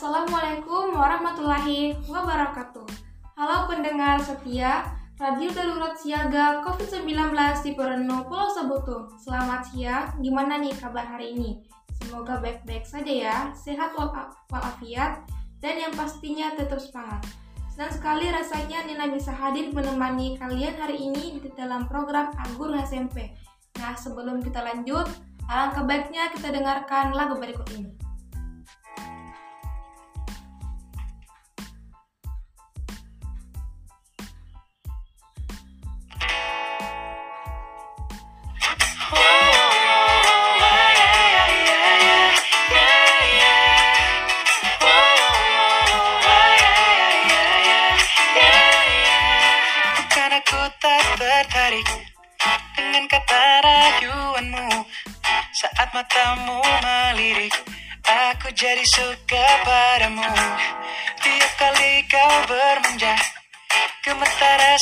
Assalamualaikum warahmatullahi wabarakatuh. Halo pendengar setia Radio Darurat Siaga COVID-19 di Perenu Pulau Sabutu. Selamat siang, gimana nih kabar hari ini? Semoga baik-baik saja ya, sehat walafiat, dan yang pastinya tetap semangat. Senang sekali rasanya Nina bisa hadir menemani kalian hari ini di dalam program Anggur SMP. Nah, sebelum kita lanjut, alangkah baiknya kita dengarkan lagu berikut ini.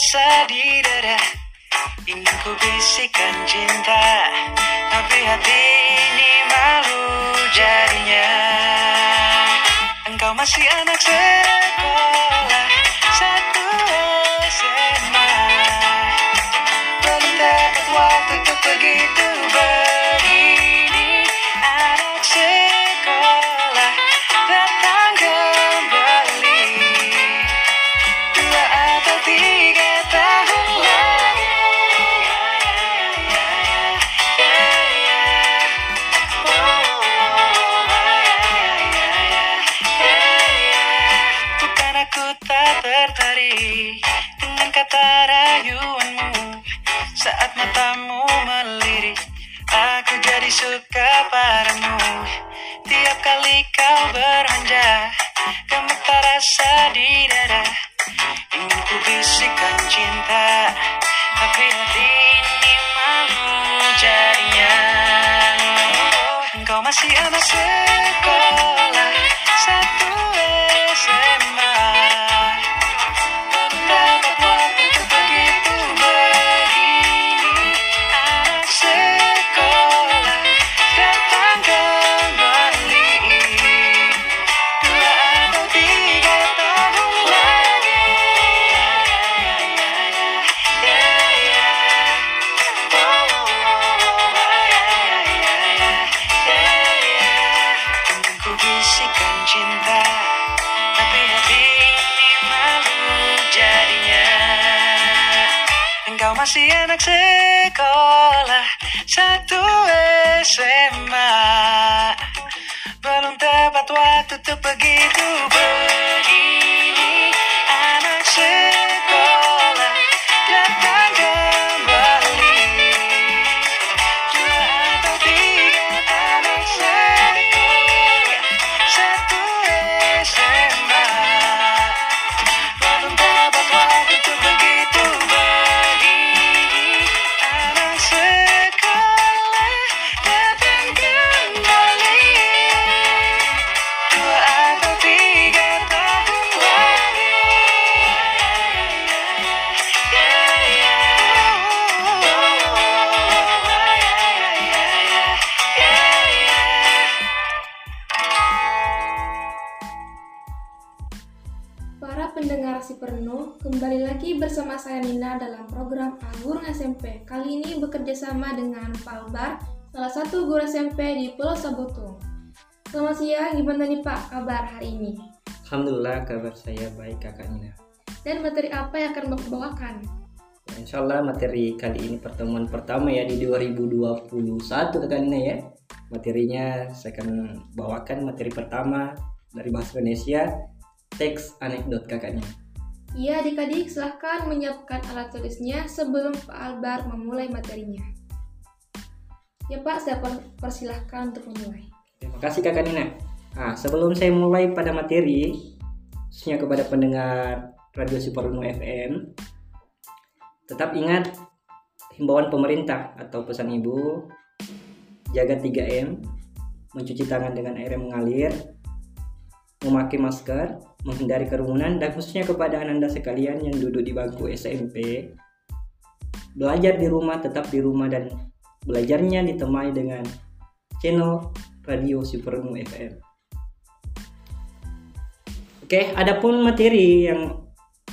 Rasa di dada Ingin ku bisikan cinta Tapi hati ini malu jadinya. Engkau masih anak sekolah masih ini bekerja sama dengan Pak Albar, salah satu guru SMP di Pulau Sabutung. Selamat siang, gimana nih Pak kabar hari ini? Alhamdulillah kabar saya baik kakak Nina. Dan materi apa yang akan Bapak bawakan? Ya, insya Allah materi kali ini pertemuan pertama ya di 2021 kakak Nina ya. Materinya saya akan bawakan materi pertama dari bahasa Indonesia teks anekdot kakak Nina. Iya adik-adik silahkan menyiapkan alat tulisnya sebelum Pak Albar memulai materinya. Ya Pak, saya persilahkan untuk memulai. Terima kasih Kakak Nina. Nah, sebelum saya mulai pada materi, khususnya kepada pendengar Radio Supernu FM, tetap ingat himbauan pemerintah atau pesan ibu, jaga 3M, mencuci tangan dengan air yang mengalir, memakai masker, menghindari kerumunan, dan khususnya kepada anda sekalian yang duduk di bangku SMP, belajar di rumah tetap di rumah dan belajarnya ditemani dengan channel Radio Supermu FM. Oke, adapun materi yang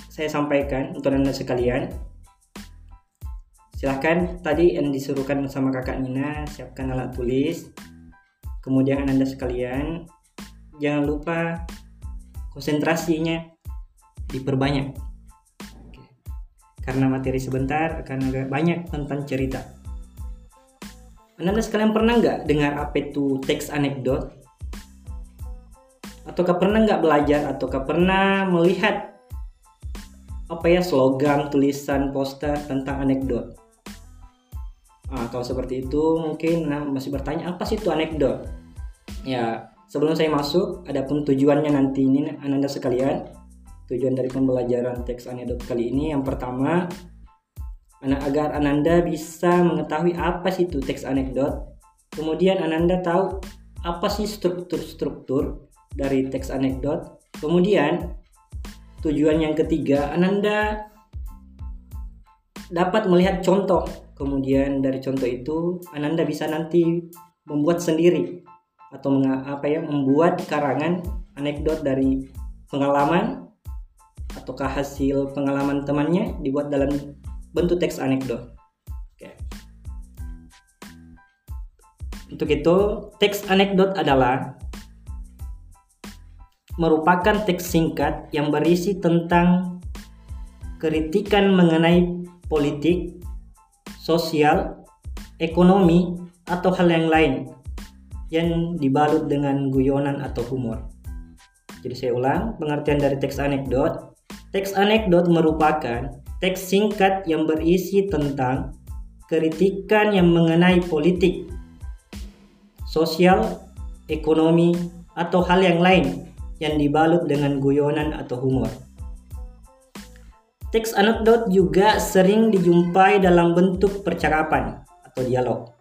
saya sampaikan untuk anda sekalian. Silahkan tadi yang disuruhkan sama kakak Nina siapkan alat tulis. Kemudian anda sekalian jangan lupa konsentrasinya diperbanyak. Karena materi sebentar akan agak banyak tentang cerita. Anda sekalian pernah nggak dengar apa itu teks anekdot? Ataukah pernah nggak belajar ataukah pernah melihat apa ya slogan, tulisan, poster tentang anekdot? Nah, kalau seperti itu mungkin nah, masih bertanya apa sih itu anekdot? Ya, sebelum saya masuk, adapun tujuannya nanti ini Anda sekalian, tujuan dari pembelajaran teks anekdot kali ini yang pertama Ana- agar Ananda bisa mengetahui apa sih itu teks anekdot. Kemudian Ananda tahu apa sih struktur-struktur dari teks anekdot. Kemudian tujuan yang ketiga Ananda dapat melihat contoh. Kemudian dari contoh itu Ananda bisa nanti membuat sendiri atau apa ya membuat karangan anekdot dari pengalaman ataukah hasil pengalaman temannya dibuat dalam bentuk teks anekdot. Oke. Untuk itu, teks anekdot adalah merupakan teks singkat yang berisi tentang kritikan mengenai politik, sosial, ekonomi, atau hal yang lain yang dibalut dengan guyonan atau humor. Jadi saya ulang, pengertian dari teks anekdot. Teks anekdot merupakan teks singkat yang berisi tentang kritikan yang mengenai politik, sosial, ekonomi, atau hal yang lain yang dibalut dengan guyonan atau humor. Teks anekdot juga sering dijumpai dalam bentuk percakapan atau dialog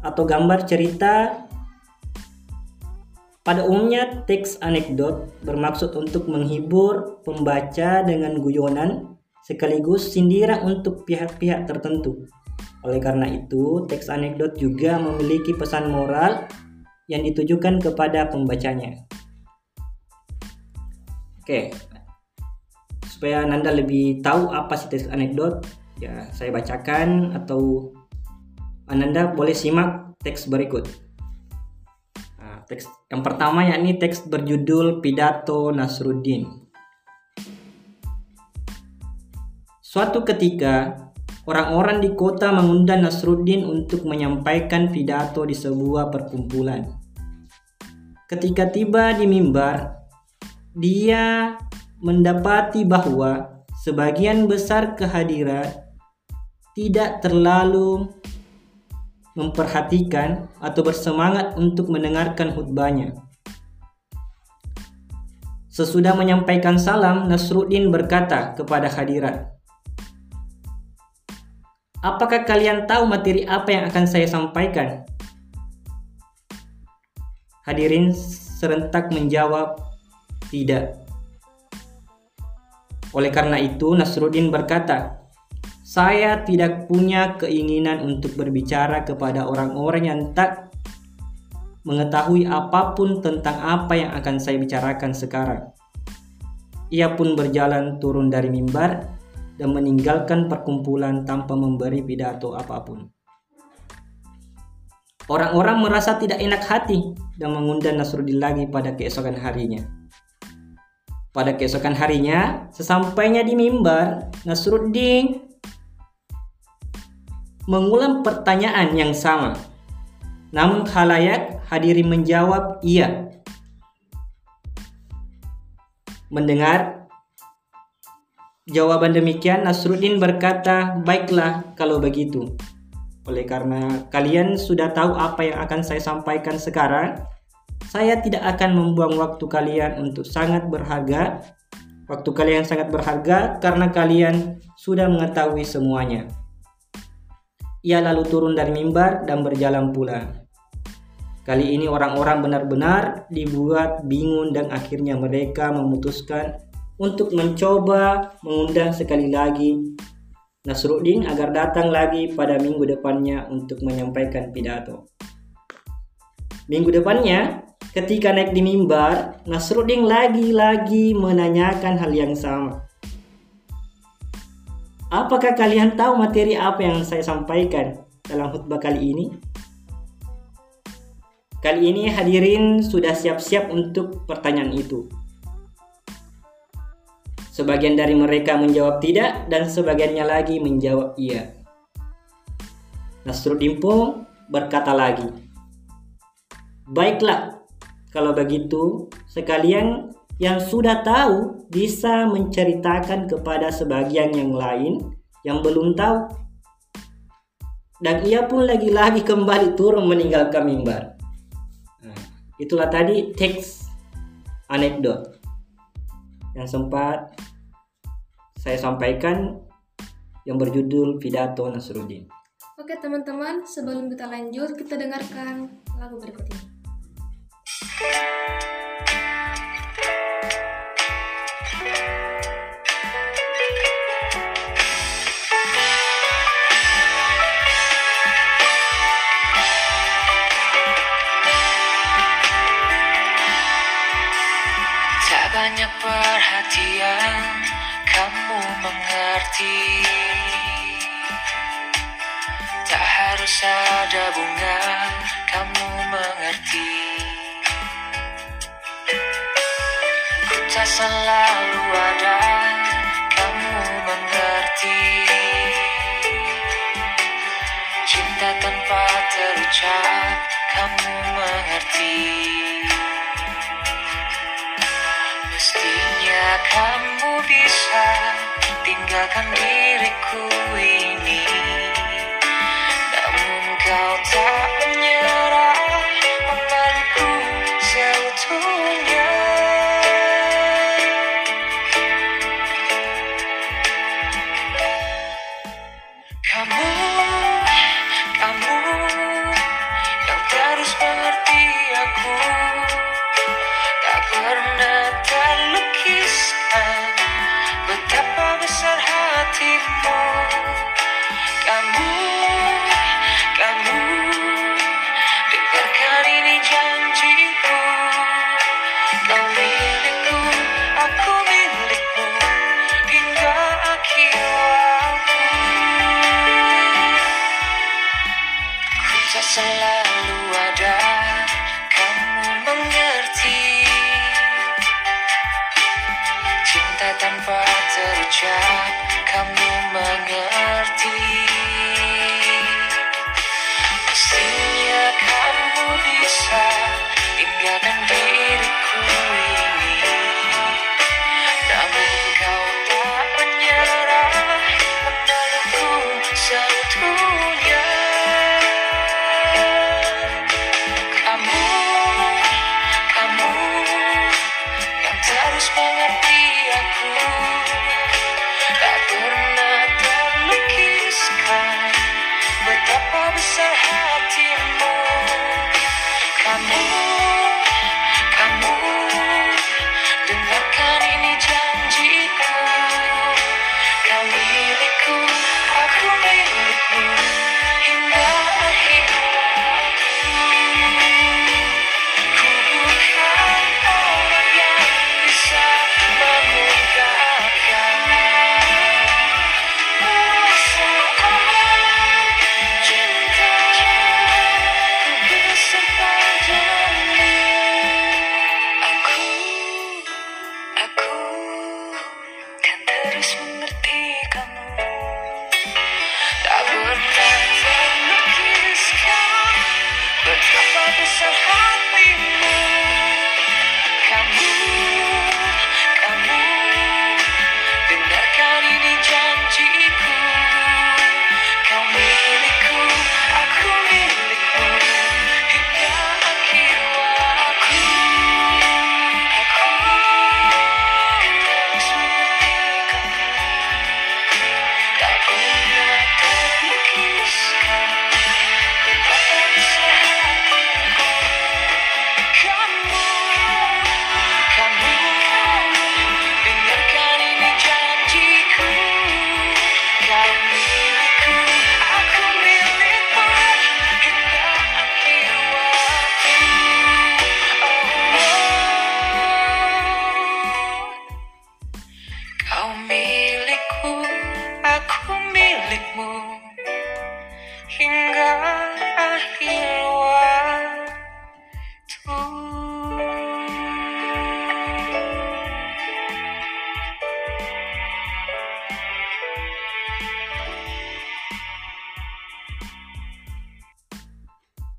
atau gambar cerita pada umumnya, teks anekdot bermaksud untuk menghibur pembaca dengan guyonan sekaligus sindiran untuk pihak-pihak tertentu. Oleh karena itu, teks anekdot juga memiliki pesan moral yang ditujukan kepada pembacanya. Oke, supaya Nanda lebih tahu apa sih teks anekdot, ya saya bacakan atau Ananda boleh simak teks berikut. Nah, teks yang pertama yakni teks berjudul Pidato Nasruddin. Suatu ketika, orang-orang di kota mengundang Nasruddin untuk menyampaikan pidato di sebuah perkumpulan. Ketika tiba di mimbar, dia mendapati bahwa sebagian besar kehadiran tidak terlalu memperhatikan atau bersemangat untuk mendengarkan khutbahnya. Sesudah menyampaikan salam, Nasruddin berkata kepada hadirat, Apakah kalian tahu materi apa yang akan saya sampaikan? Hadirin serentak menjawab, tidak. Oleh karena itu, Nasruddin berkata, saya tidak punya keinginan untuk berbicara kepada orang-orang yang tak mengetahui apa pun tentang apa yang akan saya bicarakan sekarang. Ia pun berjalan turun dari mimbar dan meninggalkan perkumpulan tanpa memberi pidato apa pun. Orang-orang merasa tidak enak hati dan mengundang Nasruddin lagi pada keesokan harinya. Pada keesokan harinya, sesampainya di mimbar, Nasruddin mengulang pertanyaan yang sama. Namun khalayak hadirin menjawab iya. Mendengar jawaban demikian, Nasruddin berkata, "Baiklah kalau begitu. Oleh karena kalian sudah tahu apa yang akan saya sampaikan sekarang, saya tidak akan membuang waktu kalian untuk sangat berharga. Waktu kalian sangat berharga karena kalian sudah mengetahui semuanya." Ia lalu turun dari mimbar dan berjalan pulang. Kali ini orang-orang benar-benar dibuat bingung dan akhirnya mereka memutuskan untuk mencoba mengundang sekali lagi Nasruddin agar datang lagi pada minggu depannya untuk menyampaikan pidato. Minggu depannya, ketika naik di mimbar, Nasruddin lagi-lagi menanyakan hal yang sama. Apakah kalian tahu materi apa yang saya sampaikan dalam khutbah kali ini? Kali ini hadirin sudah siap-siap untuk pertanyaan itu. Sebagian dari mereka menjawab tidak dan sebagiannya lagi menjawab iya. Nasruddin pun berkata lagi, Baiklah, kalau begitu sekalian yang sudah tahu bisa menceritakan kepada sebagian yang lain yang belum tahu. Dan ia pun lagi-lagi kembali turun meninggalkan mimbar. Itulah tadi teks anekdot yang sempat saya sampaikan yang berjudul Pidato Nasruddin. Oke teman-teman, sebelum kita lanjut, kita dengarkan lagu berikut ini. Kamu mengerti. Tak harus ada bunga, kamu mengerti. Ku tak selalu ada, kamu mengerti. Cinta tanpa terucap, kamu mengerti. Mestinya kamu bisa tinggalkan diriku ini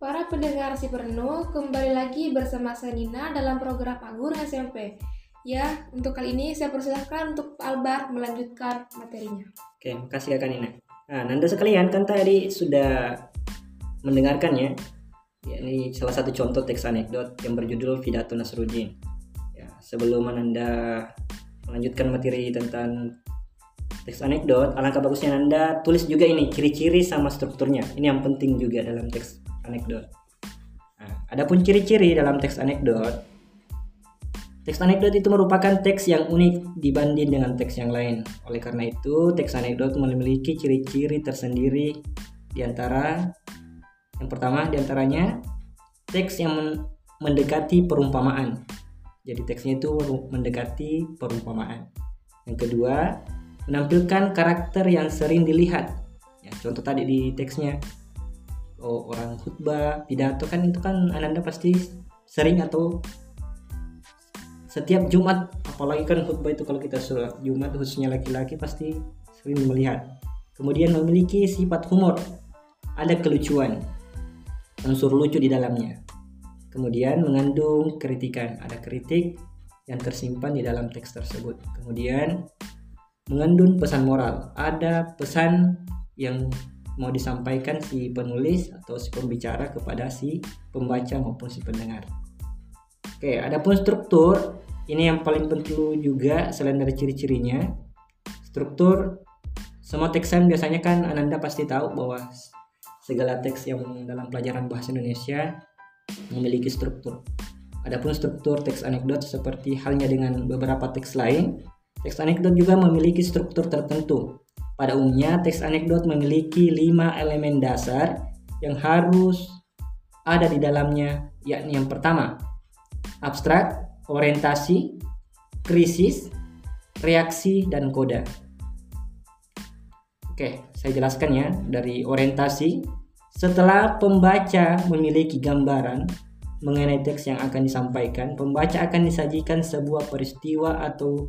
Para pendengar si penuh kembali lagi bersama Senina dalam program Anggur SMP. Ya, untuk kali ini saya persilahkan untuk Pak Albert melanjutkan materinya. Oke, makasih ya Kak Nina. Nah, Nanda sekalian kan tadi sudah mendengarkan ya. Ya, ini salah satu contoh teks anekdot yang berjudul Pidato Nasruddin. Ya, sebelum Nanda melanjutkan materi tentang teks anekdot, alangkah bagusnya Nanda tulis juga ini ciri-ciri sama strukturnya. Ini yang penting juga dalam teks anekdot. Nah, adapun ciri-ciri dalam teks anekdot, Teks anekdot itu merupakan teks yang unik dibanding dengan teks yang lain. Oleh karena itu, teks anekdot memiliki ciri-ciri tersendiri di antara yang pertama di antaranya teks yang men- mendekati perumpamaan. Jadi teksnya itu mendekati perumpamaan. Yang kedua, menampilkan karakter yang sering dilihat. Ya, contoh tadi di teksnya oh, orang khutbah, pidato kan itu kan Ananda pasti sering atau setiap Jumat apalagi kan khutbah itu kalau kita sholat Jumat khususnya laki-laki pasti sering melihat. Kemudian memiliki sifat humor. Ada kelucuan. Unsur lucu di dalamnya. Kemudian mengandung kritikan. Ada kritik yang tersimpan di dalam teks tersebut. Kemudian mengandung pesan moral. Ada pesan yang mau disampaikan si penulis atau si pembicara kepada si pembaca maupun si pendengar. Oke, adapun struktur ini yang paling penting juga selain dari ciri-cirinya. Struktur semua teksan biasanya kan Ananda pasti tahu bahwa segala teks yang dalam pelajaran bahasa Indonesia memiliki struktur. Adapun struktur teks anekdot seperti halnya dengan beberapa teks lain, teks anekdot juga memiliki struktur tertentu. Pada umumnya, teks anekdot memiliki lima elemen dasar yang harus ada di dalamnya, yakni yang pertama, abstrak, orientasi, krisis, reaksi, dan koda. Oke, saya jelaskan ya dari orientasi. Setelah pembaca memiliki gambaran mengenai teks yang akan disampaikan, pembaca akan disajikan sebuah peristiwa atau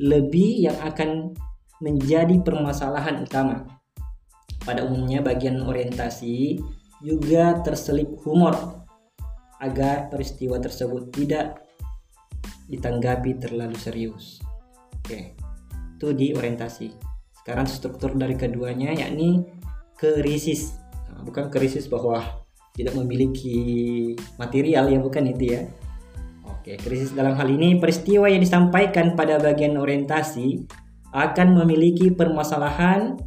lebih yang akan menjadi permasalahan utama. Pada umumnya bagian orientasi juga terselip humor agar peristiwa tersebut tidak ditanggapi terlalu serius. Oke, itu di orientasi. Sekarang struktur dari keduanya yakni krisis. Nah, bukan krisis bahwa tidak memiliki material ya bukan itu ya. Oke, krisis dalam hal ini peristiwa yang disampaikan pada bagian orientasi akan memiliki permasalahan.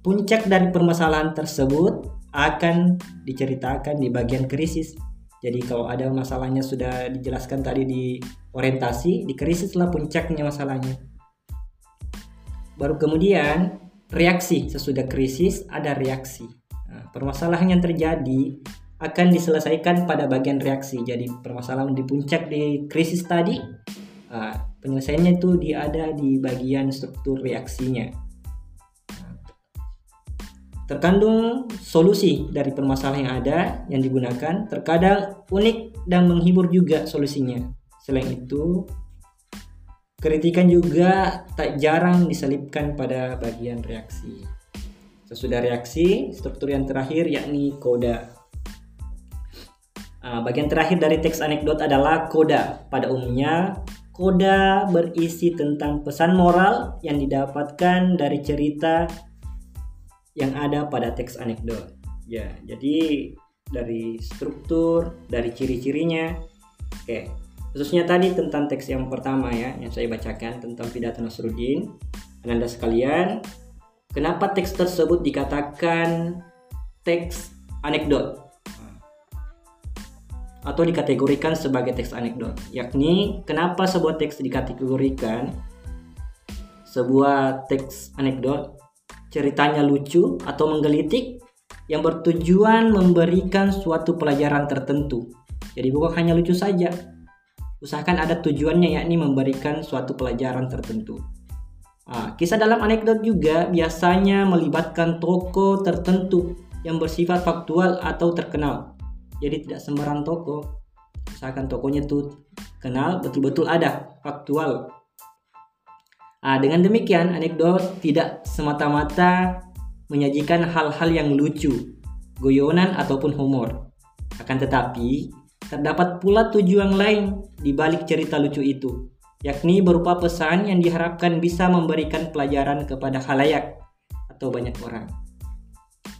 Puncak dari permasalahan tersebut akan diceritakan di bagian krisis jadi kalau ada masalahnya sudah dijelaskan tadi di orientasi, di krisislah puncaknya masalahnya. Baru kemudian reaksi sesudah krisis ada reaksi. Nah, permasalahan yang terjadi akan diselesaikan pada bagian reaksi. Jadi permasalahan di puncak di krisis tadi, uh, penyelesaiannya itu di ada di bagian struktur reaksinya. Terkandung solusi dari permasalahan yang ada yang digunakan, terkadang unik dan menghibur juga solusinya. Selain itu, kritikan juga tak jarang diselipkan pada bagian reaksi. Sesudah reaksi, struktur yang terakhir yakni koda. Ah, bagian terakhir dari teks anekdot adalah koda. Pada umumnya, koda berisi tentang pesan moral yang didapatkan dari cerita yang ada pada teks anekdot. Ya, jadi dari struktur, dari ciri-cirinya. Oke, khususnya tadi tentang teks yang pertama ya, yang saya bacakan tentang pidato Nasruddin. Anda sekalian, kenapa teks tersebut dikatakan teks anekdot? Atau dikategorikan sebagai teks anekdot, yakni kenapa sebuah teks dikategorikan sebuah teks anekdot ceritanya lucu atau menggelitik yang bertujuan memberikan suatu pelajaran tertentu. Jadi bukan hanya lucu saja. Usahakan ada tujuannya yakni memberikan suatu pelajaran tertentu. Nah, kisah dalam anekdot juga biasanya melibatkan tokoh tertentu yang bersifat faktual atau terkenal. Jadi tidak sembarang toko. Misalkan tokonya tuh kenal betul-betul ada, faktual. Nah, dengan demikian anekdot tidak semata-mata menyajikan hal-hal yang lucu, goyonan ataupun humor. Akan tetapi, terdapat pula tujuan lain di balik cerita lucu itu, yakni berupa pesan yang diharapkan bisa memberikan pelajaran kepada halayak atau banyak orang.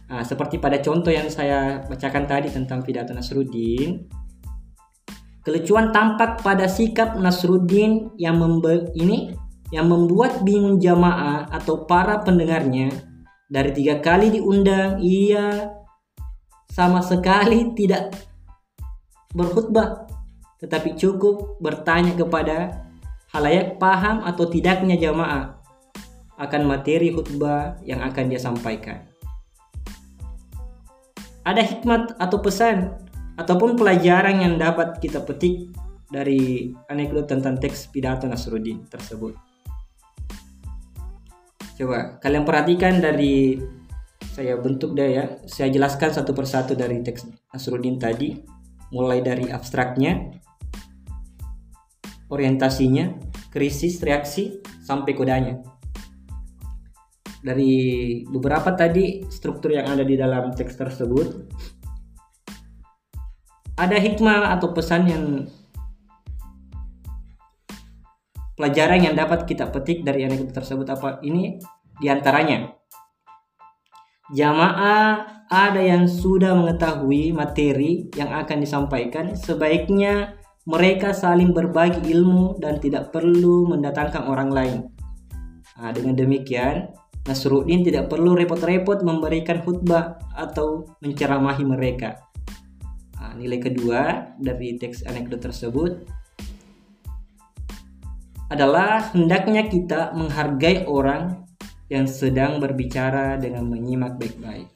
Nah, seperti pada contoh yang saya bacakan tadi tentang pidato Nasruddin, kelucuan tampak pada sikap Nasruddin yang membe ini yang membuat bingung jamaah atau para pendengarnya. Dari tiga kali diundang, ia sama sekali tidak berkhutbah, tetapi cukup bertanya kepada halayak paham atau tidaknya jamaah akan materi khutbah yang akan dia sampaikan. Ada hikmat atau pesan ataupun pelajaran yang dapat kita petik dari anekdot tentang teks pidato Nasruddin tersebut. Coba kalian perhatikan dari saya bentuk deh ya. Saya jelaskan satu persatu dari teks Nasruddin tadi, mulai dari abstraknya, orientasinya, krisis, reaksi, sampai kodanya. Dari beberapa tadi struktur yang ada di dalam teks tersebut, ada hikmah atau pesan yang pelajaran yang dapat kita petik dari anekdot tersebut apa? Ini di antaranya jamaah ada yang sudah mengetahui materi yang akan disampaikan. Sebaiknya mereka saling berbagi ilmu dan tidak perlu mendatangkan orang lain. Nah, dengan demikian Nasruddin tidak perlu repot-repot memberikan khutbah atau menceramahi mereka. Nah, nilai kedua dari teks anekdot tersebut adalah hendaknya kita menghargai orang yang sedang berbicara dengan menyimak baik-baik.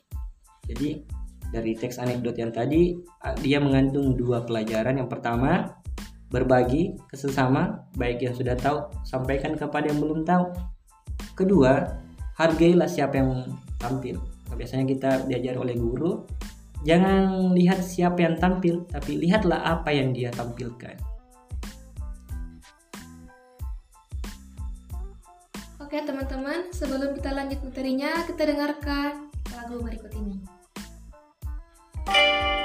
Jadi dari teks anekdot yang tadi dia mengandung dua pelajaran. Yang pertama, berbagi ke baik yang sudah tahu sampaikan kepada yang belum tahu. Kedua, hargailah siapa yang tampil. Biasanya kita diajar oleh guru, jangan lihat siapa yang tampil, tapi lihatlah apa yang dia tampilkan. Oke teman-teman, sebelum kita lanjut materinya, kita dengarkan lagu berikut ini. Kau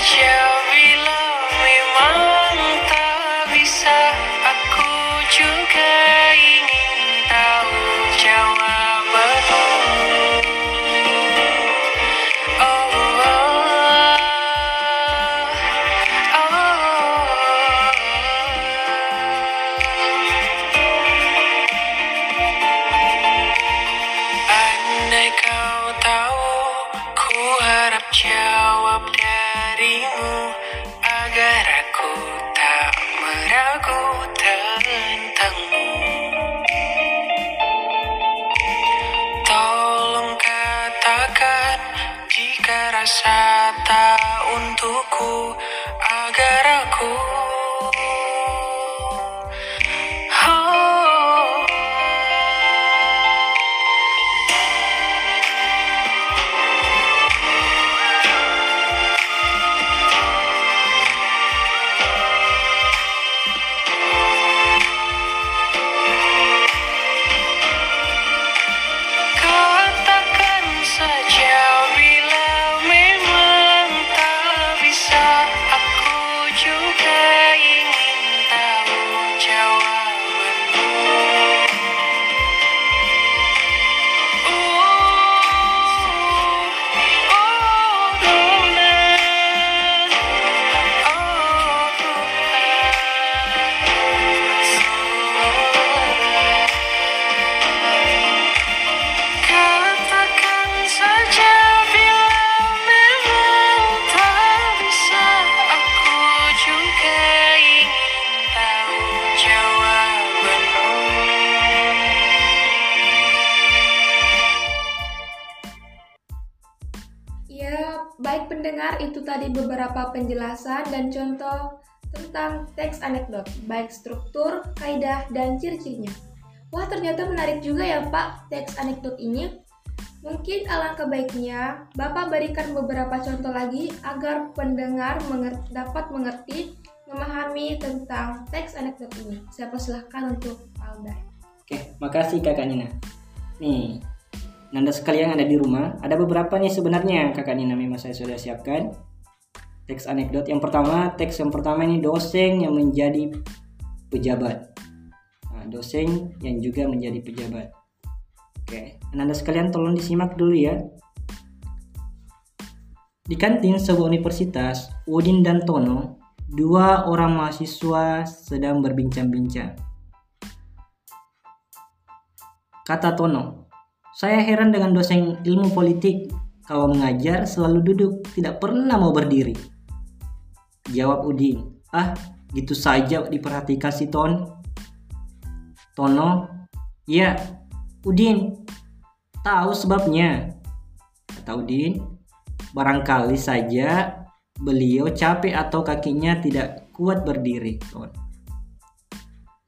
saja tadi beberapa penjelasan dan contoh tentang teks anekdot, baik struktur, kaidah, dan ciri-cirinya. Wah, ternyata menarik juga ya Pak, teks anekdot ini. Mungkin alangkah baiknya Bapak berikan beberapa contoh lagi agar pendengar menger- dapat mengerti, memahami tentang teks anekdot ini. Saya persilahkan untuk Pak Alday. Oke, makasih kakak Nina. Nih, Nanda sekalian ada di rumah, ada beberapa nih sebenarnya kakak Nina memang saya sudah siapkan. Teks anekdot yang pertama, teks yang pertama ini dosen yang menjadi pejabat. Nah, dosen yang juga menjadi pejabat. Oke, Nanda sekalian tolong disimak dulu ya. Di kantin sebuah universitas, Udin dan Tono, dua orang mahasiswa sedang berbincang-bincang. Kata Tono, saya heran dengan dosen ilmu politik. Kalau mengajar selalu duduk, tidak pernah mau berdiri. Jawab Udin, ah gitu saja diperhatikan si Ton. Tono, ya Udin, tahu sebabnya. Kata Udin, barangkali saja beliau capek atau kakinya tidak kuat berdiri. Ton.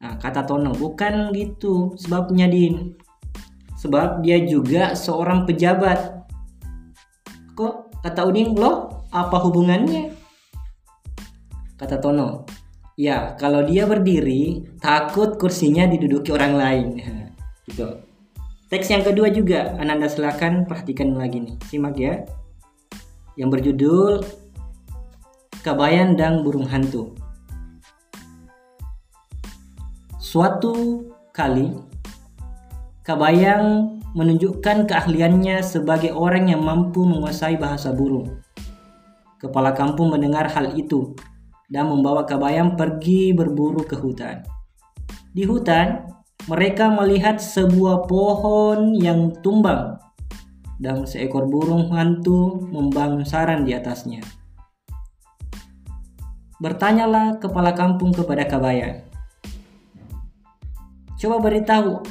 Nah, kata Tono, bukan gitu sebabnya Din sebab dia juga seorang pejabat. Kok kata Udin loh apa hubungannya? Kata Tono, ya kalau dia berdiri takut kursinya diduduki orang lain. gitu. Teks yang kedua juga Ananda silakan perhatikan lagi nih, simak ya. Yang berjudul Kabayan dan Burung Hantu. Suatu kali Kabayang menunjukkan keahliannya sebagai orang yang mampu menguasai bahasa burung. Kepala kampung mendengar hal itu dan membawa Kabayang pergi berburu ke hutan. Di hutan, mereka melihat sebuah pohon yang tumbang dan seekor burung hantu membangun sarang di atasnya. Bertanyalah kepala kampung kepada Kabayang. Coba beritahu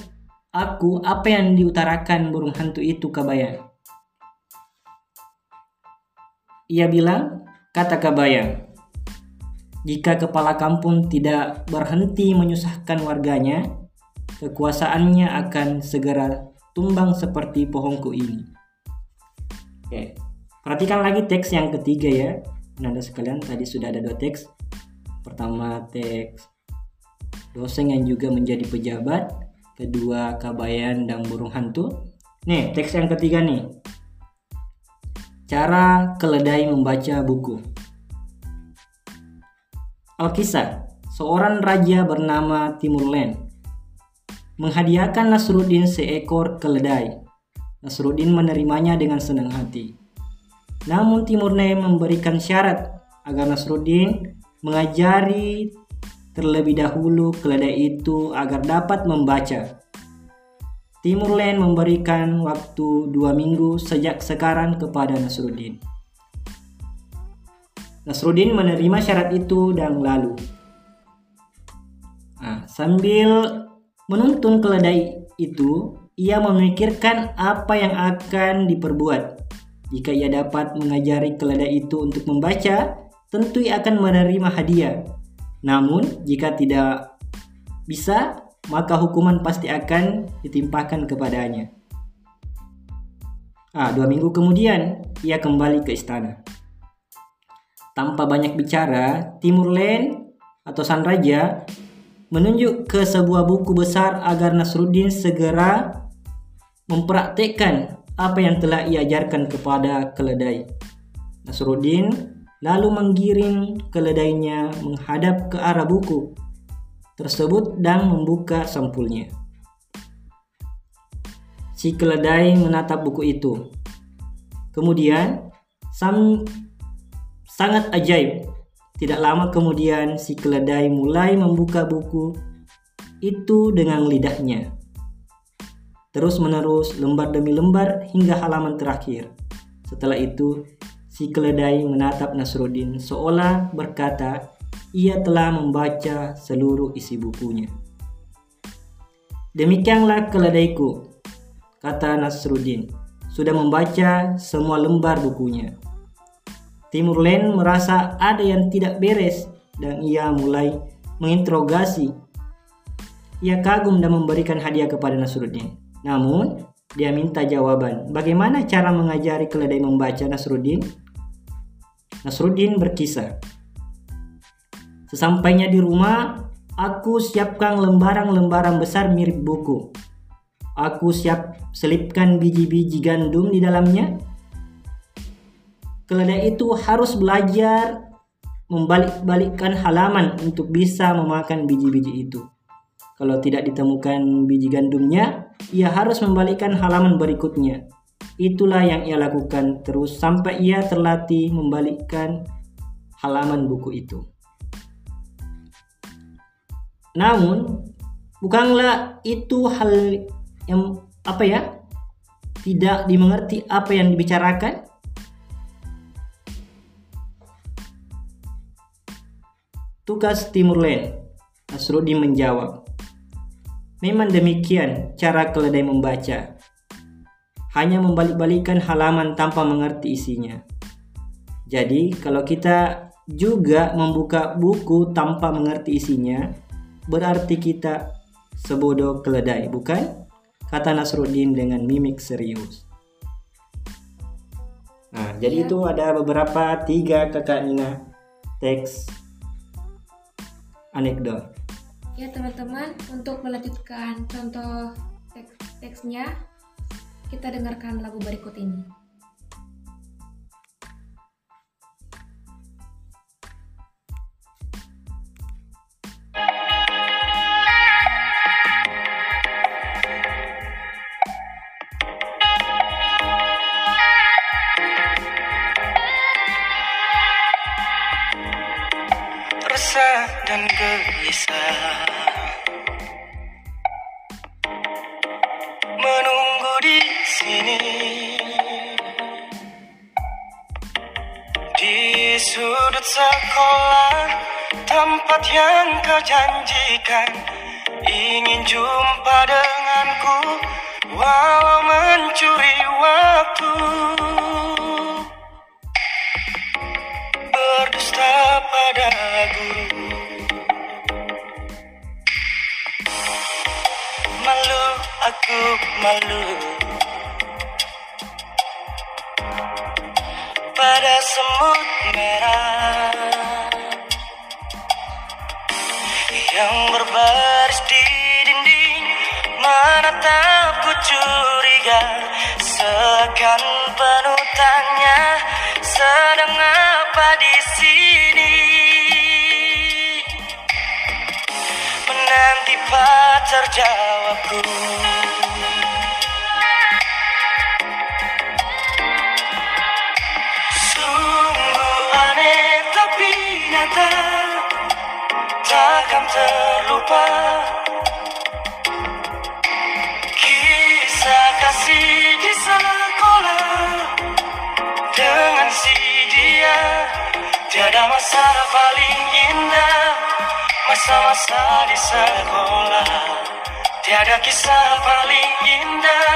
aku apa yang diutarakan burung hantu itu Kabayang. Ia bilang, kata Kabayang, jika kepala kampung tidak berhenti menyusahkan warganya, kekuasaannya akan segera tumbang seperti pohonku ini. Oke, perhatikan lagi teks yang ketiga ya. Nanda sekalian, tadi sudah ada dua teks. Pertama teks dosen yang juga menjadi pejabat, kedua kabayan dan burung hantu. Nih, teks yang ketiga nih. Cara keledai membaca buku. Alkisah, seorang raja bernama Timurlen menghadiahkan Nasruddin seekor keledai. Nasruddin menerimanya dengan senang hati. Namun Timurlen memberikan syarat agar Nasruddin mengajari terlebih dahulu keledai itu agar dapat membaca. Timurlen memberikan waktu dua minggu sejak sekarang kepada Nasruddin. Nasruddin menerima syarat itu dan lalu. Nah, sambil menuntun keledai itu, ia memikirkan apa yang akan diperbuat. Jika ia dapat mengajari keledai itu untuk membaca, tentu ia akan menerima hadiah. Namun, jika tidak bisa, maka hukuman pasti akan ditimpakan kepadanya. Ah, dua minggu kemudian, ia kembali ke istana. Tanpa banyak bicara, Timurlen atau Sang Raja menunjuk ke sebuah buku besar agar Nasruddin segera mempraktekkan apa yang telah ia ajarkan kepada keledai. Nasruddin lalu menggiring keledainya menghadap ke arah buku tersebut dan membuka sampulnya. Si keledai menatap buku itu. Kemudian, sam Sangat ajaib. Tidak lama kemudian si keledai mulai membuka buku itu dengan lidahnya. Terus menerus lembar demi lembar hingga halaman terakhir. Setelah itu, si keledai menatap Nasruddin seolah berkata ia telah membaca seluruh isi bukunya. Demikianlah keledaiku, kata Nasruddin, sudah membaca semua lembar bukunya. Timurlen merasa ada yang tidak beres dan ia mulai menginterogasi. Ia kagum dan memberikan hadiah kepada Nasruddin. Namun, dia minta jawaban. Bagaimana cara mengajari keledai membaca Nasruddin? Nasruddin berkisah. Sesampainya di rumah, aku siapkan lembaran-lembaran besar mirip buku. Aku siap selipkan biji-biji gandum di dalamnya keledai itu harus belajar membalik-balikkan halaman untuk bisa memakan biji-biji itu. Kalau tidak ditemukan biji gandumnya, ia harus membalikkan halaman berikutnya. Itulah yang ia lakukan terus sampai ia terlatih membalikkan halaman buku itu. Namun, bukanlah itu hal yang apa ya? Tidak dimengerti apa yang dibicarakan Tugas Timurlen. Nasruddin menjawab. Memang demikian cara keledai membaca. Hanya membalik-balikan halaman tanpa mengerti isinya. Jadi, kalau kita juga membuka buku tanpa mengerti isinya, berarti kita sebodoh keledai, bukan? Kata Nasruddin dengan mimik serius. Nah, jadi Ya. itu ada beberapa tiga kakak Nina teks anekdot. Ya teman-teman, untuk melanjutkan contoh teks teksnya, kita dengarkan lagu berikut ini. Dan gelisah. Menunggu di sini. Di sudut sekolah tempat yang kau janjikan. Ingin jumpa denganku walau mencuri waktu. Berdusta aku malu. Pada semut merah Yang berbaris di dinding Menatapku curiga. Seakan penuh tanya Sedang apa di sini terlupa Kisah kasih di sekolah? Dengan si dia Tiada masa paling indah. Masa-masa di sekolah Tiada kisah paling indah.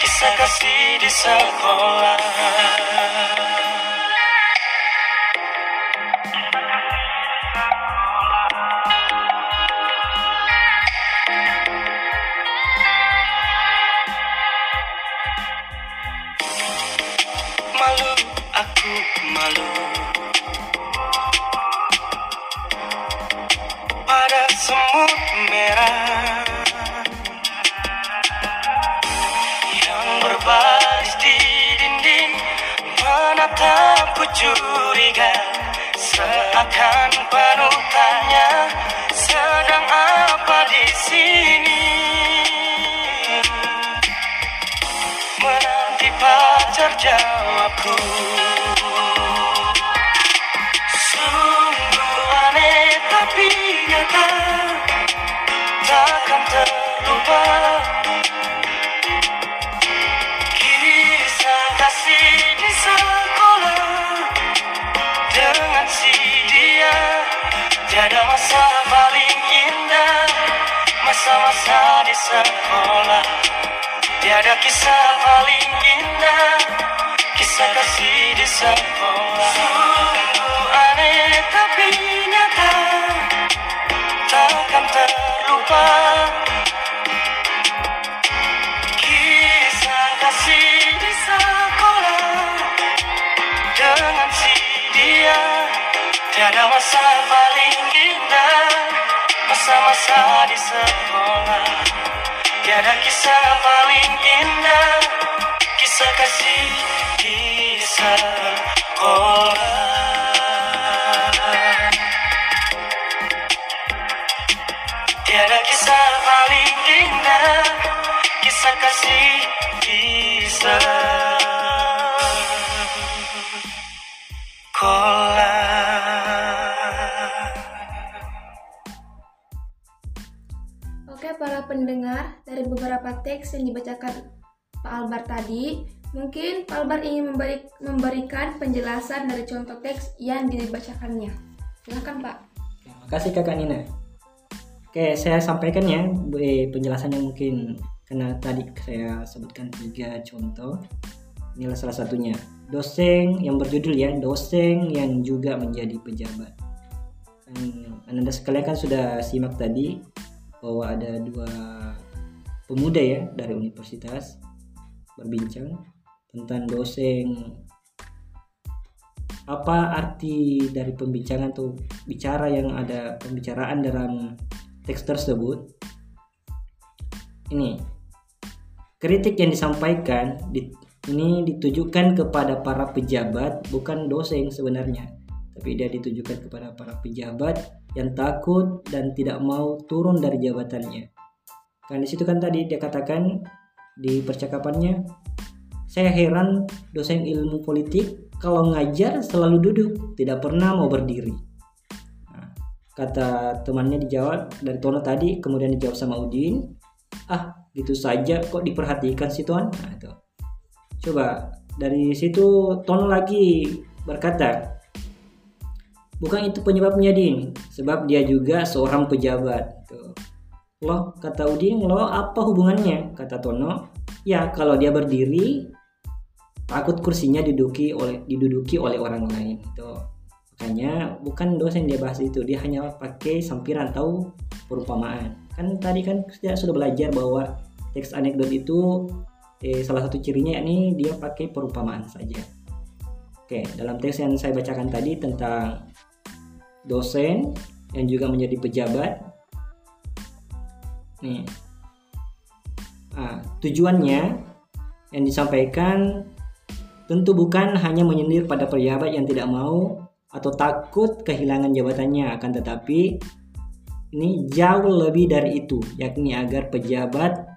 Kisah kasih di sekolah Merah. Yang berbaris di dinding Menatapku curiga. Seakan penuh tanya Sedang apa di sini? Menanti pacar jawabku. Sungguh aneh tapi nyata sekolah Tiada kisah paling indah Kisah kasih di sekolah. Sungguh aneh tapi nyata Takkan terlupa. Kisah kasih di sekolah Dengan si dia Tiada masa Masa-masa di sekolah. Tiada kisah paling indah Kisah kasih di sekolah. Tiada kisah paling indah Kisah kasih di sekolah pendengar, dari beberapa teks yang dibacakan Pak Albar tadi, mungkin Pak Albar ingin memberi- memberikan penjelasan dari contoh teks yang dibacakannya. Silakan Pak. Terima kasih kakak Nina. Oke, saya sampaikan ya eh, penjelasan yang mungkin karena tadi saya sebutkan tiga contoh. Inilah salah satunya. Dosen yang berjudul ya, dosen yang juga menjadi pejabat. Anda sekalian kan sudah simak tadi bahwa ada dua pemuda ya dari universitas berbincang tentang dosen apa arti dari pembincangan tuh bicara yang ada pembicaraan dalam teks tersebut? Ini kritik yang disampaikan di- ini ditujukan kepada para pejabat bukan dosen sebenarnya tapi dia ditujukan kepada para pejabat yang takut dan tidak mau turun dari jabatannya kan di situ kan tadi dia katakan di percakapannya saya heran dosen ilmu politik kalau ngajar selalu duduk, tidak pernah mau berdiri. Nah, kata temannya dijawab dari Tono tadi, kemudian dijawab sama Udin, ah gitu saja kok diperhatikan si Tuan. Nah, itu. Coba dari situ Tono lagi berkata, bukan itu penyebabnya Din, sebab dia juga seorang pejabat. Tuh. Loh, kata Udin, lo apa hubungannya? Kata Tono, ya kalau dia berdiri takut kursinya diduduki oleh diduduki oleh orang lain itu makanya bukan dosen dia bahas itu dia hanya pakai sampiran atau perumpamaan kan tadi kan kita sudah belajar bahwa teks anekdot itu eh, salah satu cirinya yakni dia pakai perumpamaan saja oke dalam teks yang saya bacakan tadi tentang dosen yang juga menjadi pejabat. Nih. Ah, tujuannya yang disampaikan tentu bukan hanya menyindir pada pejabat yang tidak mau atau takut kehilangan jabatannya akan tetapi ini jauh lebih dari itu yakni agar pejabat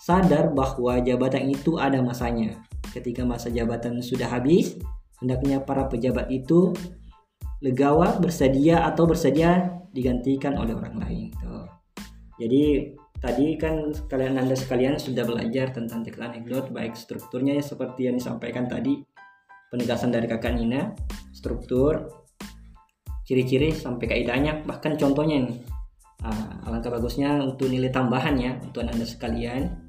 sadar bahwa jabatan itu ada masanya. Ketika masa jabatan sudah habis hendaknya para pejabat itu legawa, bersedia atau bersedia digantikan oleh orang lain. Tuh. Jadi tadi kan kalian anda sekalian sudah belajar tentang teks anekdot baik strukturnya ya seperti yang disampaikan tadi penegasan dari kakak Nina struktur ciri-ciri sampai kaidahnya bahkan contohnya nih Ah, alangkah bagusnya untuk nilai tambahan ya untuk anda sekalian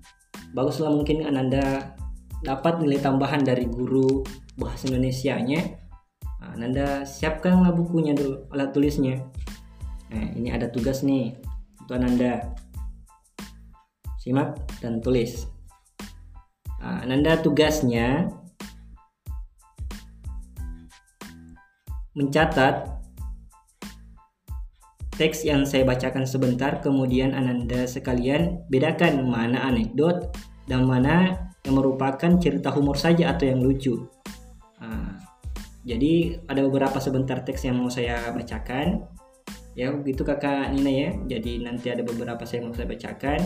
baguslah mungkin anda dapat nilai tambahan dari guru bahasa Indonesia nya Ah, anda siapkanlah bukunya dulu alat tulisnya. Nah ini ada tugas nih untuk anda simak dan tulis. Ah, anda tugasnya mencatat teks yang saya bacakan sebentar, kemudian Ananda sekalian bedakan mana anekdot dan mana yang merupakan cerita humor saja atau yang lucu. Nah, jadi ada beberapa sebentar teks yang mau saya bacakan. Ya begitu kakak Nina ya. Jadi nanti ada beberapa saya mau saya bacakan.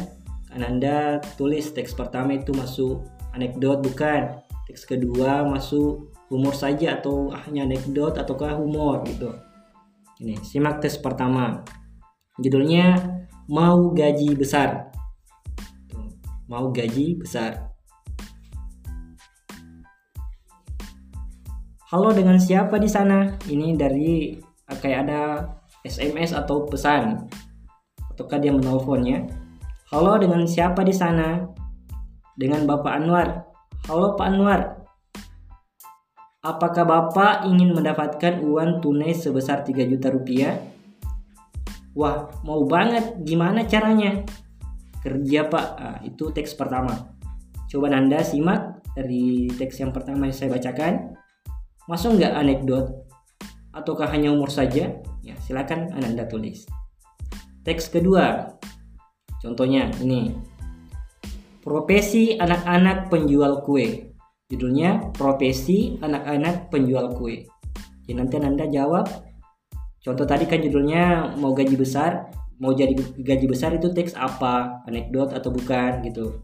Ananda tulis teks pertama itu masuk anekdot bukan. Teks kedua masuk humor saja atau hanya anekdot ataukah humor gitu. Ini, simak tes pertama. Judulnya Mau Gaji Besar. Tuh, Mau gaji besar. Halo dengan siapa di sana? Ini dari kayak ada SMS atau pesan. Ataukah dia menelponnya? Halo dengan siapa di sana? Dengan Bapak Anwar. Halo Pak Anwar, Apakah Bapak ingin mendapatkan uang tunai sebesar 3 juta rupiah? Wah, mau banget. Gimana caranya? Kerja Pak. Ah, itu teks pertama. Coba Anda simak dari teks yang pertama yang saya bacakan. Masuk nggak anekdot? Ataukah hanya umur saja? Ya, silakan Anda tulis. Teks kedua. Contohnya ini. Profesi anak-anak penjual kue. Judulnya Profesi Anak-anak Penjual Kue. Jadi nanti Anda jawab. Contoh tadi kan judulnya mau gaji besar, mau jadi gaji besar itu teks apa? Anekdot atau bukan gitu.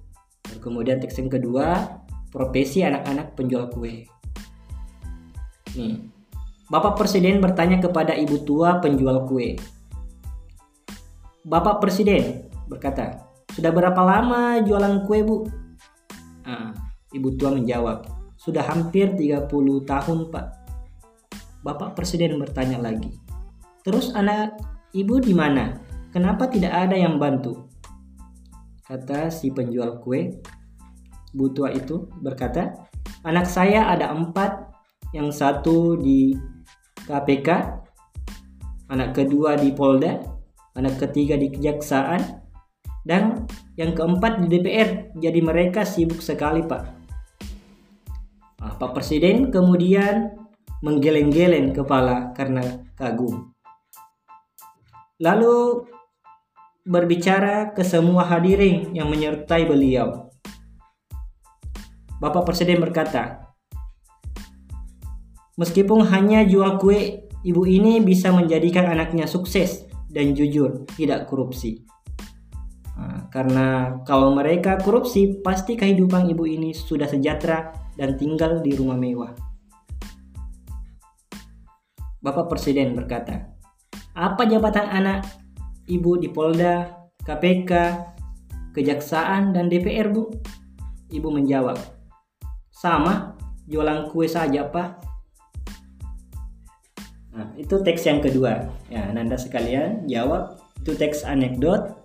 Kemudian teks yang kedua, profesi anak-anak penjual kue. Nih. Bapak Presiden bertanya kepada ibu tua penjual kue. Bapak Presiden berkata, "Sudah berapa lama jualan kue, Bu?" Ah, Ibu tua menjawab, sudah hampir 30 tahun pak. Bapak Presiden bertanya lagi, terus anak ibu di mana? Kenapa tidak ada yang bantu? Kata si penjual kue. Ibu tua itu berkata, anak saya ada empat, yang satu di KPK, anak kedua di Polda, anak ketiga di Kejaksaan, dan yang keempat di DPR. Jadi mereka sibuk sekali pak. Ah, Pak Presiden kemudian menggeleng-geleng kepala karena kagum. Lalu berbicara ke semua hadirin yang menyertai beliau. Bapak Presiden berkata, Meskipun hanya jual kue, ibu ini bisa menjadikan anaknya sukses dan jujur, tidak korupsi. Nah, karena kalau mereka korupsi, pasti kehidupan ibu ini sudah sejahtera dan tinggal di rumah mewah. Bapak Presiden berkata, apa jabatan anak ibu di Polda, KPK, Kejaksaan, dan DPR, Bu? Ibu menjawab, sama, jualan kue saja, Pak. Nah, itu teks yang kedua. Ya, Nanda sekalian jawab, itu teks anekdot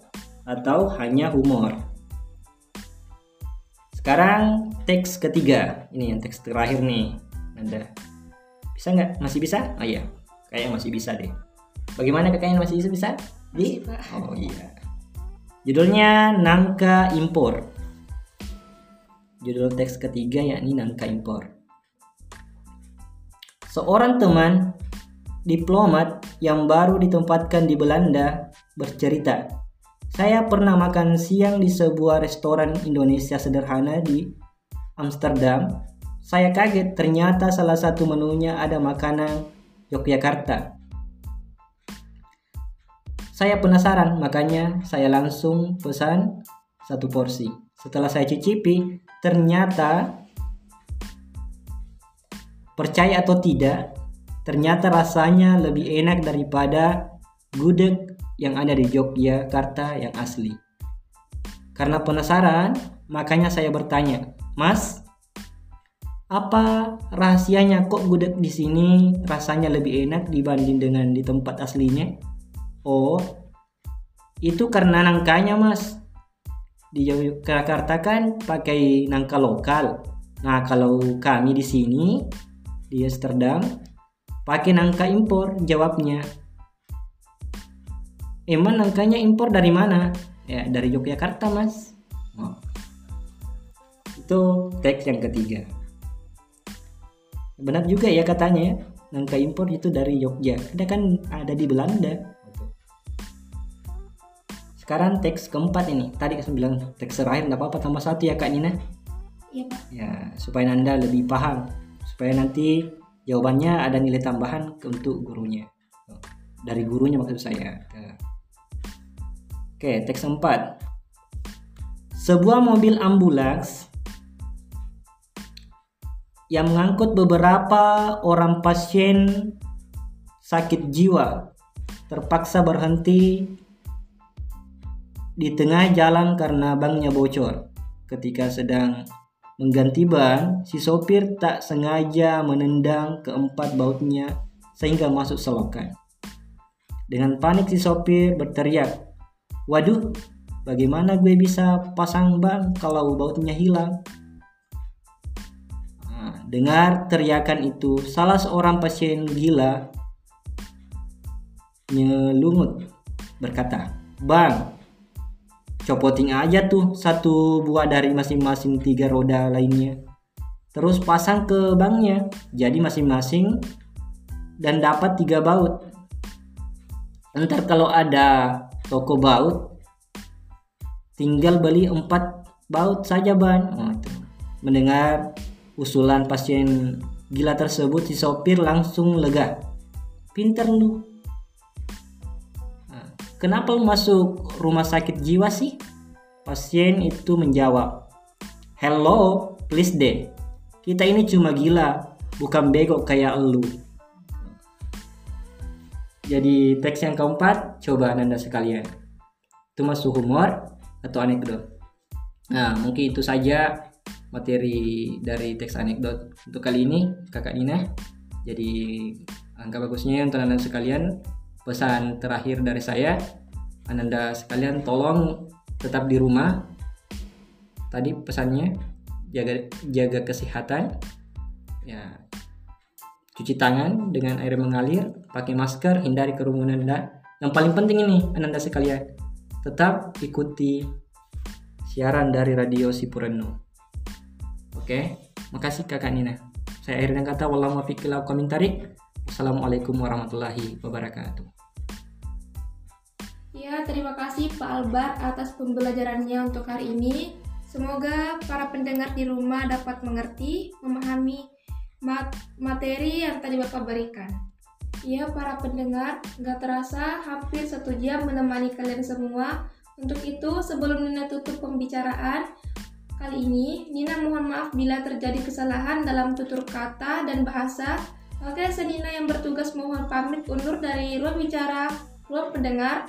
atau hanya humor. Sekarang teks ketiga. Ini yang teks terakhir nih. Nanda. Bisa nggak? Masih bisa? Oh iya. Kayaknya masih bisa deh. Bagaimana kakaknya masih bisa? bisa? Di? Oh iya. Judulnya Nangka Impor. Judul teks ketiga yakni Nangka Impor. Seorang teman diplomat yang baru ditempatkan di Belanda bercerita saya pernah makan siang di sebuah restoran Indonesia sederhana di Amsterdam. Saya kaget ternyata salah satu menunya ada makanan Yogyakarta. Saya penasaran, makanya saya langsung pesan satu porsi. Setelah saya cicipi, ternyata percaya atau tidak, ternyata rasanya lebih enak daripada gudeg yang ada di Yogyakarta yang asli. Karena penasaran, makanya saya bertanya, Mas, apa rahasianya kok gudeg di sini rasanya lebih enak dibanding dengan di tempat aslinya? Oh, itu karena nangkanya, Mas. Di Yogyakarta kan pakai nangka lokal. Nah, kalau kami di sini di Amsterdam pakai nangka impor, jawabnya. Emang nangkanya impor dari mana? Ya, dari Yogyakarta, Mas. Oh. Itu teks yang ketiga. Benar juga ya katanya ya. Nangka impor itu dari Jogja. Ada kan ada di Belanda. Sekarang teks keempat ini. Tadi saya bilang teks terakhir enggak apa-apa tambah satu ya Kak Nina. Iya Pak. Ya, supaya Anda lebih paham. Supaya nanti jawabannya ada nilai tambahan untuk gurunya. Dari gurunya maksud saya. Oke, teks 4. Sebuah mobil ambulans yang mengangkut beberapa orang pasien sakit jiwa terpaksa berhenti di tengah jalan karena bannya bocor. Ketika sedang mengganti ban, si sopir tak sengaja menendang keempat bautnya sehingga masuk selokan. Dengan panik si sopir berteriak, Waduh, bagaimana gue bisa pasang ban kalau bautnya hilang? Nah, dengar teriakan itu, salah seorang pasien gila nyelungut berkata, Bang, copoting aja tuh satu buah dari masing-masing tiga roda lainnya. Terus pasang ke banknya, jadi masing-masing dan dapat tiga baut. Ntar kalau ada toko baut, tinggal beli empat baut saja ban. Itu. Mendengar usulan pasien gila tersebut, si sopir langsung lega. Pinter lu. Kenapa masuk rumah sakit jiwa sih? Pasien itu menjawab, Hello, please deh. Kita ini cuma gila, bukan bego kayak lu. Jadi teks yang keempat, coba anda sekalian. Itu masuk humor atau anekdot. Nah, mungkin itu saja materi dari teks anekdot untuk kali ini, kakak Nina. Jadi angka bagusnya untuk anda sekalian, pesan terakhir dari saya, anda sekalian tolong tetap di rumah. Tadi pesannya jaga jaga kesehatan, ya cuci tangan dengan air mengalir, pakai masker, hindari kerumunan dan yang paling penting ini anda sekalian tetap ikuti siaran dari radio Sipureno. Oke, makasih kakak Nina. Saya akhirnya kata wallahu muwaffiq komentari. Assalamualaikum warahmatullahi wabarakatuh. Ya, terima kasih Pak Albar atas pembelajarannya untuk hari ini. Semoga para pendengar di rumah dapat mengerti, memahami mat- materi yang tadi Bapak berikan. Ya, para pendengar, nggak terasa hampir satu jam menemani kalian semua. Untuk itu, sebelum Nina tutup pembicaraan kali ini, Nina mohon maaf bila terjadi kesalahan dalam tutur kata dan bahasa. Oke, Senina yang bertugas mohon pamit undur dari ruang bicara, ruang pendengar.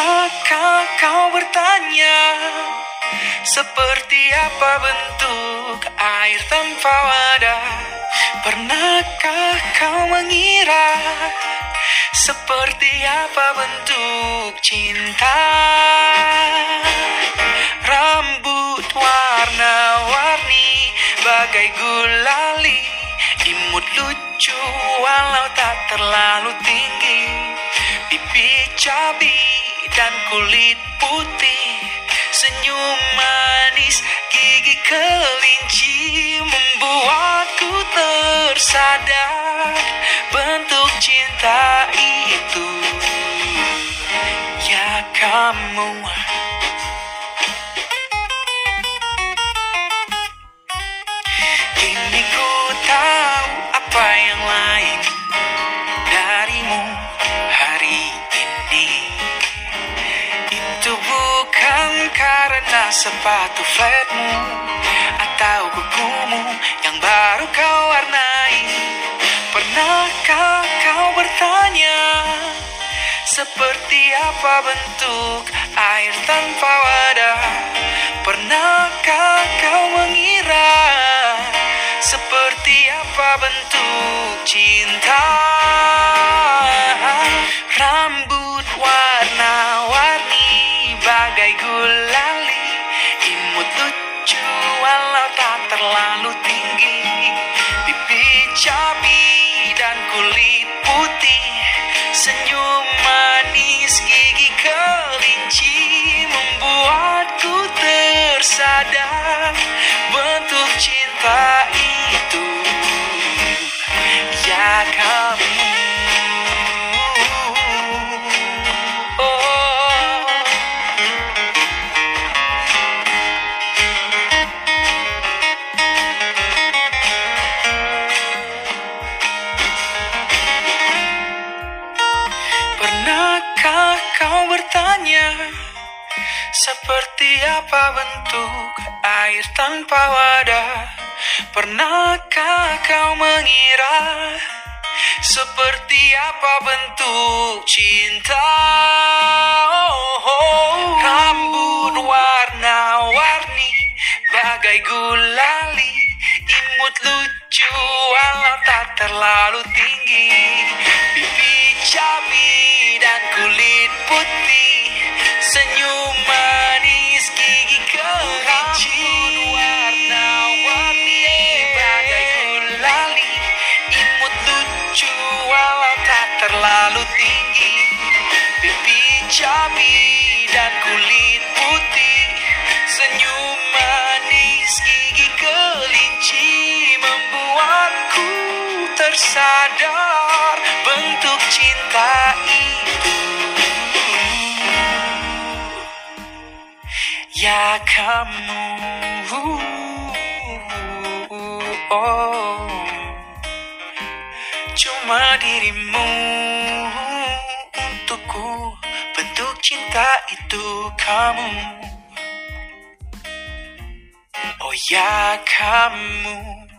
Pernahkah kau bertanya seperti apa bentuk air tanpa wadah? Pernahkah kau mengira seperti apa bentuk cinta? Rambut warna-warni bagai gulali, imut lucu walau tak terlalu tinggi Pipi cabi dan kulit putih Senyum manis gigi kelinci Membuatku tersadar Bentuk cinta itu. Ya kamu sepatu flatmu Atau kukumu yang baru kau warnai. Pernahkah kau bertanya Seperti apa bentuk air tanpa wadah? Pernahkah kau mengira Seperti apa bentuk cinta? Rambut cinta mengira Seperti apa bentuk cinta. Oh, oh. Rambut warna-warni Bagai gulali Imut lucu walau tak terlalu tinggi. Pipi cabi dan kulit putih. Senyum manis gigi kelinci Cabi dan kulit putih Senyum manis gigi kelinci Membuatku tersadar bentuk cinta itu. Ya kamu oh, Cuma dirimu cinta itu kamu. Oh ya kamu